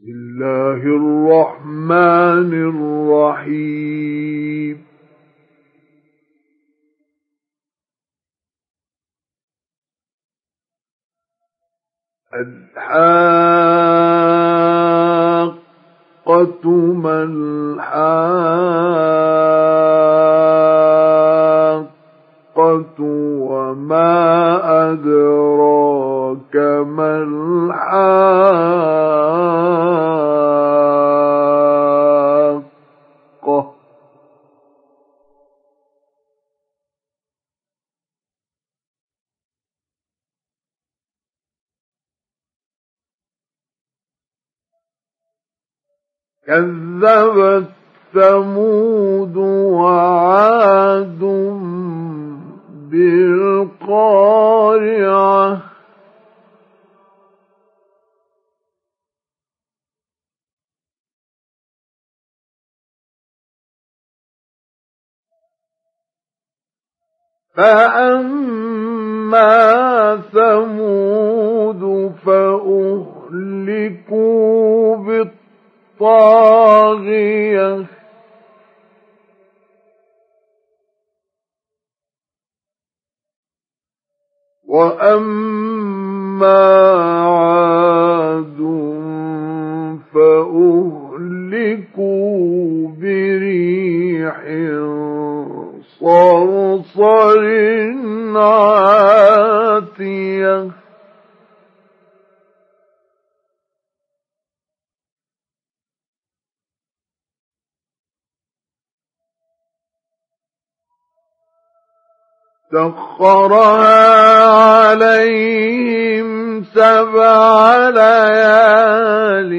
بسم الله الرحمن الرحيم. الحاقة ما الحاقة وما أدراك ما الحاقة كذبت ثمود وعاد بالقارعة. فأما ثمود فأهلكوا بالطاغية. وأما سخرها عليهم سبع ليال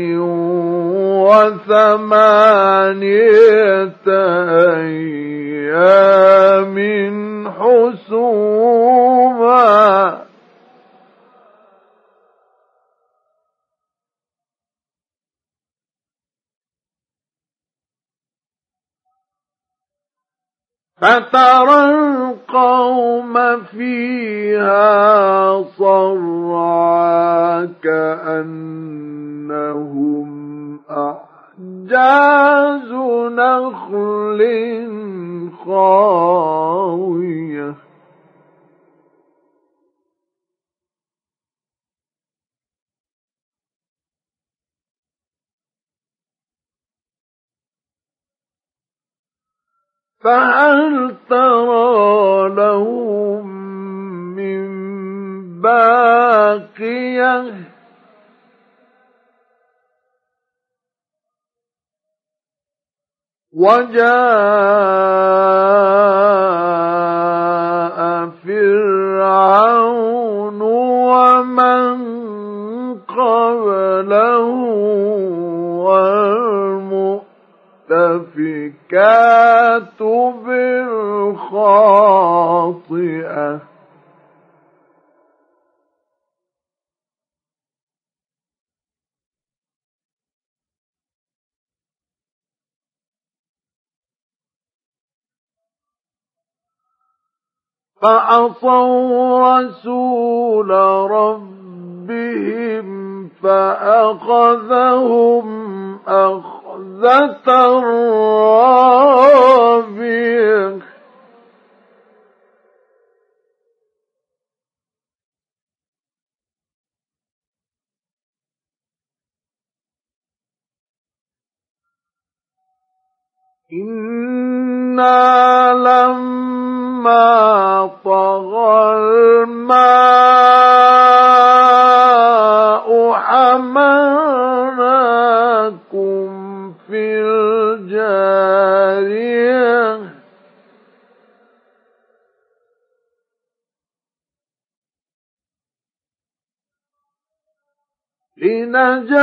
وثمانية أيام حسوما فترى القوم فيها صرعا كأنهم أعجاز نخل خاوية فهل وجاء فعصوا رسول ربهم فأخذهم أخذة رابية إنا لما طغى الماء حملناكم في الجارية.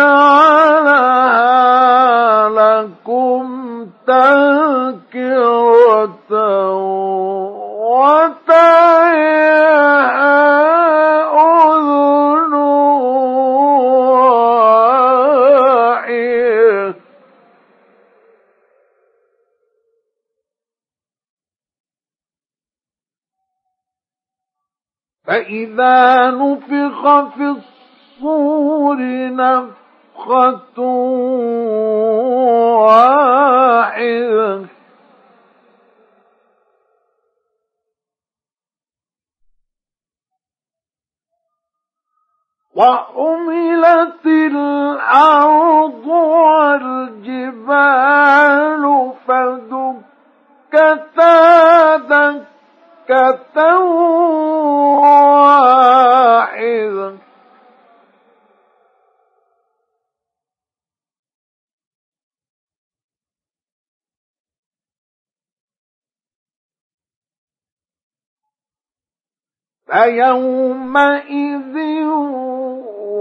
لنجعلها لكم تذكرة وتعيها أذن واعية فإذا نفخ في الصور نفخة وأملت الأرض والجبال فدكتا دكة واحدة فيومئذ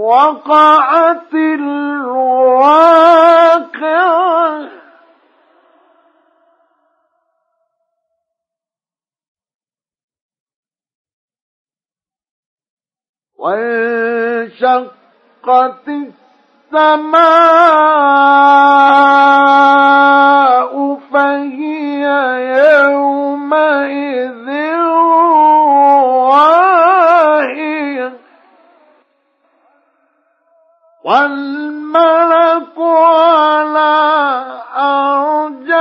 وقعت الواقعة. وانشقت السماء فهي يومئذ والملك على أرجائها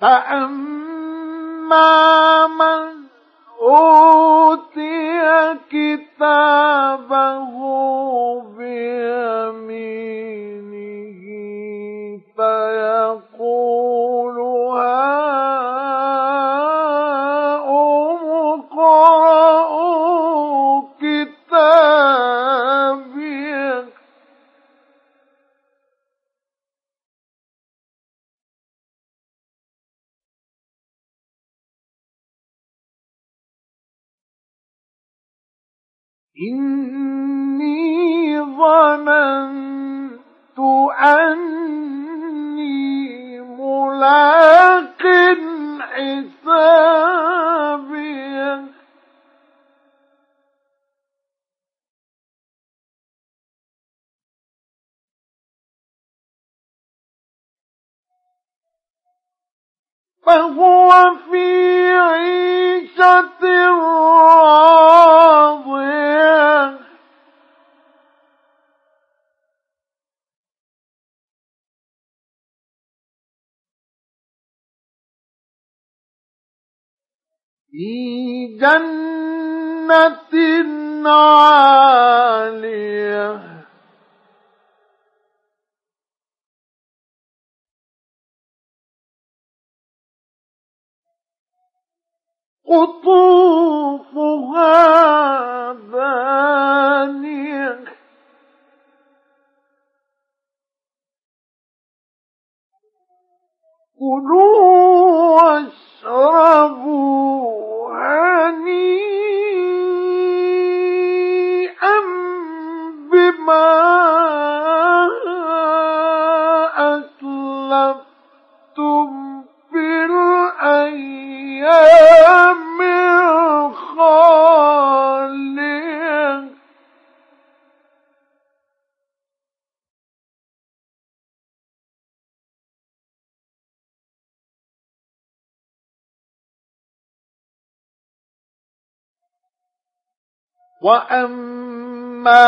فأما من أوتي كتابه بيمينه إني ظننت أني ملاق حسابي. فهو في عيشة راضية. في جنة عالية. قطوفها دانية كلوا واشربوا هنيئا بما أسلفتم في الأيام وأما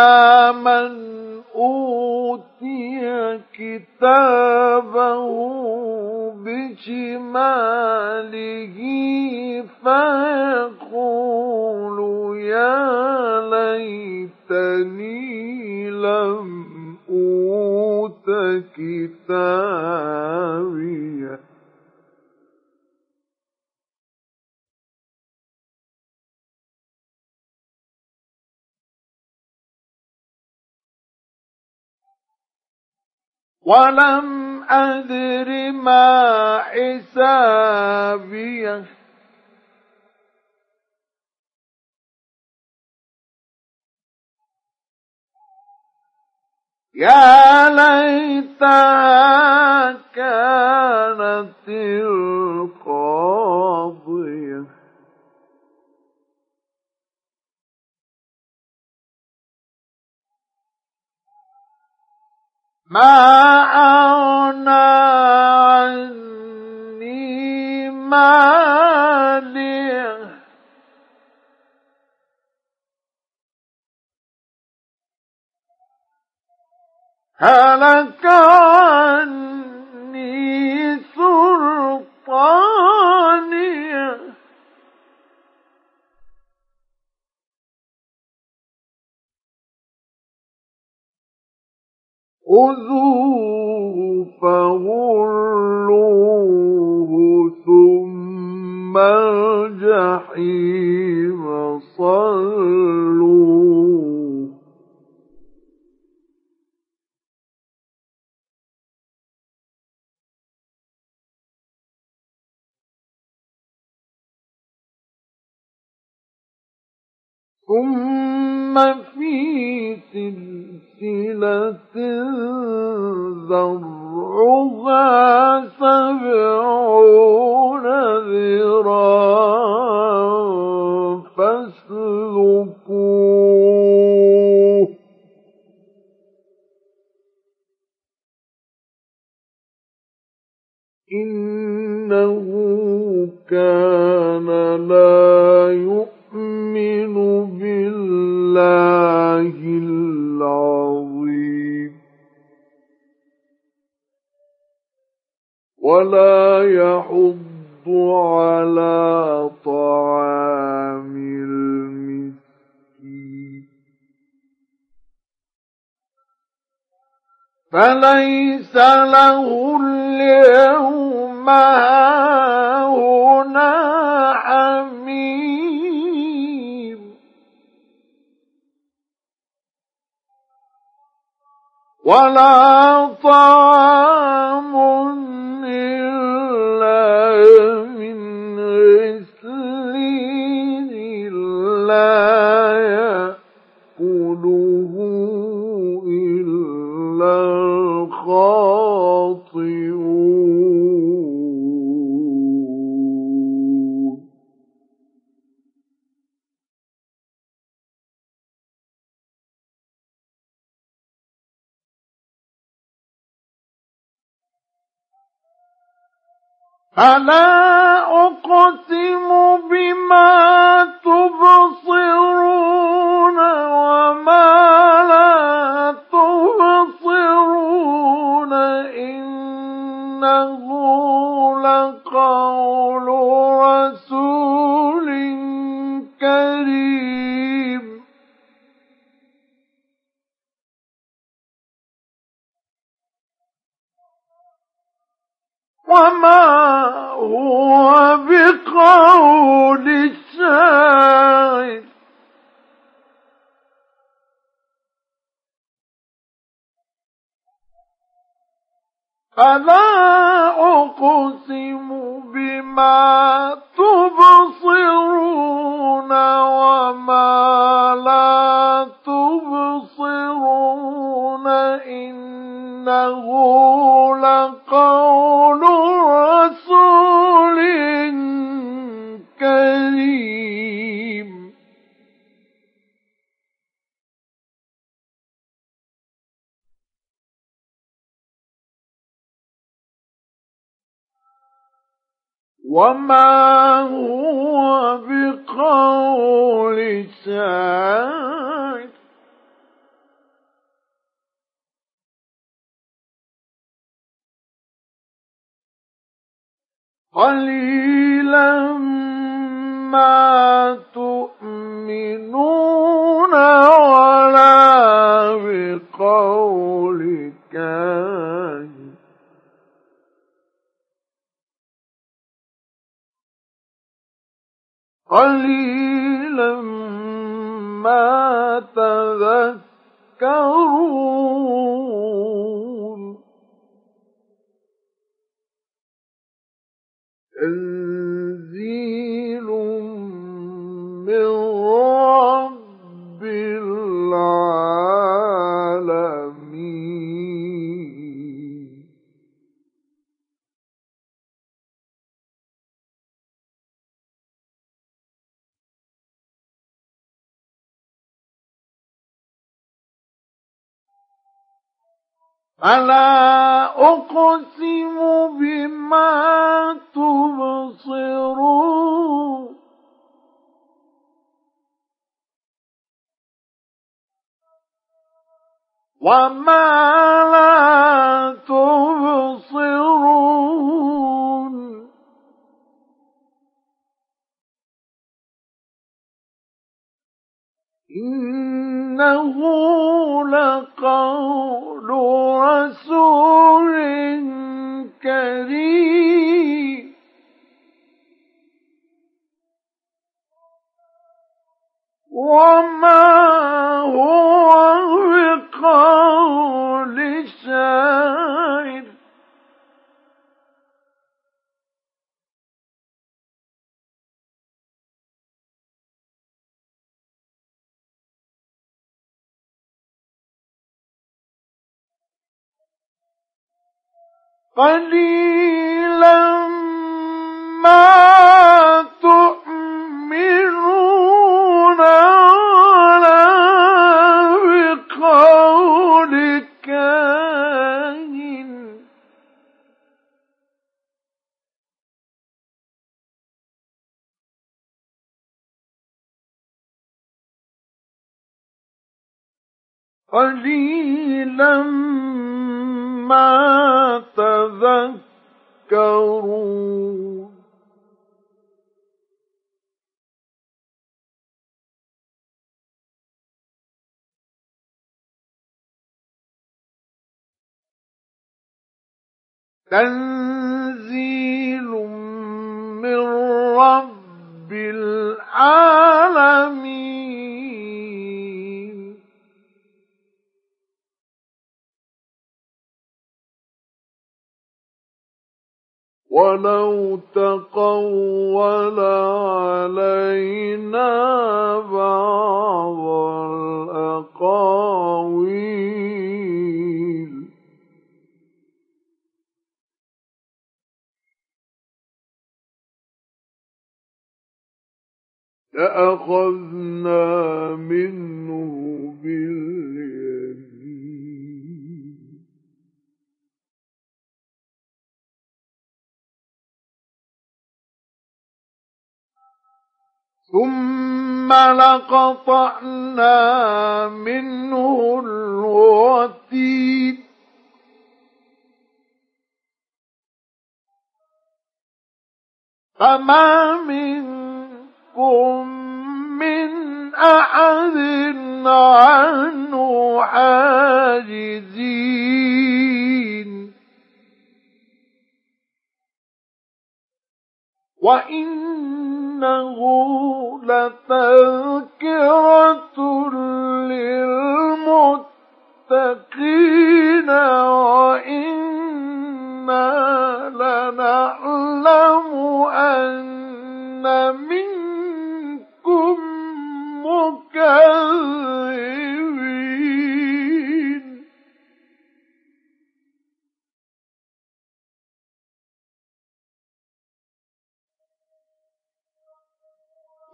من أوتي كتابه بشماله فيقول يا ليتني لم أوت كتابيه ولم أدر ما حسابيه. يا ليتها كانت القاضية ما أغنى عني مالي. هلك خذوه فغلوه ثم الجحيم صلوه. ثم سلسلة ذرعها سبعون ذراعا فاسلكوه. إنه كان لا يؤمن فليس له اليوم هاهنا حميم. ولا طعام فلا أقسم بما تبصرون وما لا تبصرون إنه لقول وما هو بقول شاعر فلا أقسم بما تبصرون وما لا تبصرون إنه لقول وما هو بقول شاعر قليلا ما تؤمنون ولا بقول كاهن قليلا ما تذكرون فلا أقسم بما تبصرون وما لا تبصرون إنه لقول رسول كريم. وما هو قليلا ما تؤمنون ولا بقول كاهن. قليلا ما تذكرون. تنزيل من رب العالمين. ولو تقول علينا بعض الأقاويل لأخذنا منه باليمين ثم لقطعنا منه الوتين فما منكم من أحد عنه حاجزين وإنه لتذكرة للمتقين.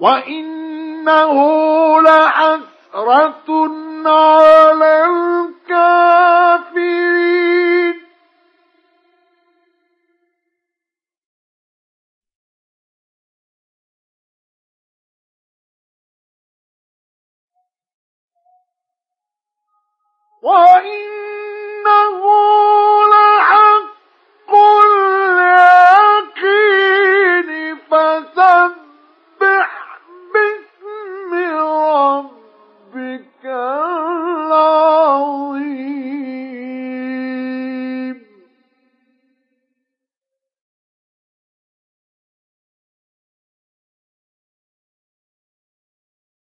وإنه لحسرة على الكافرين وإن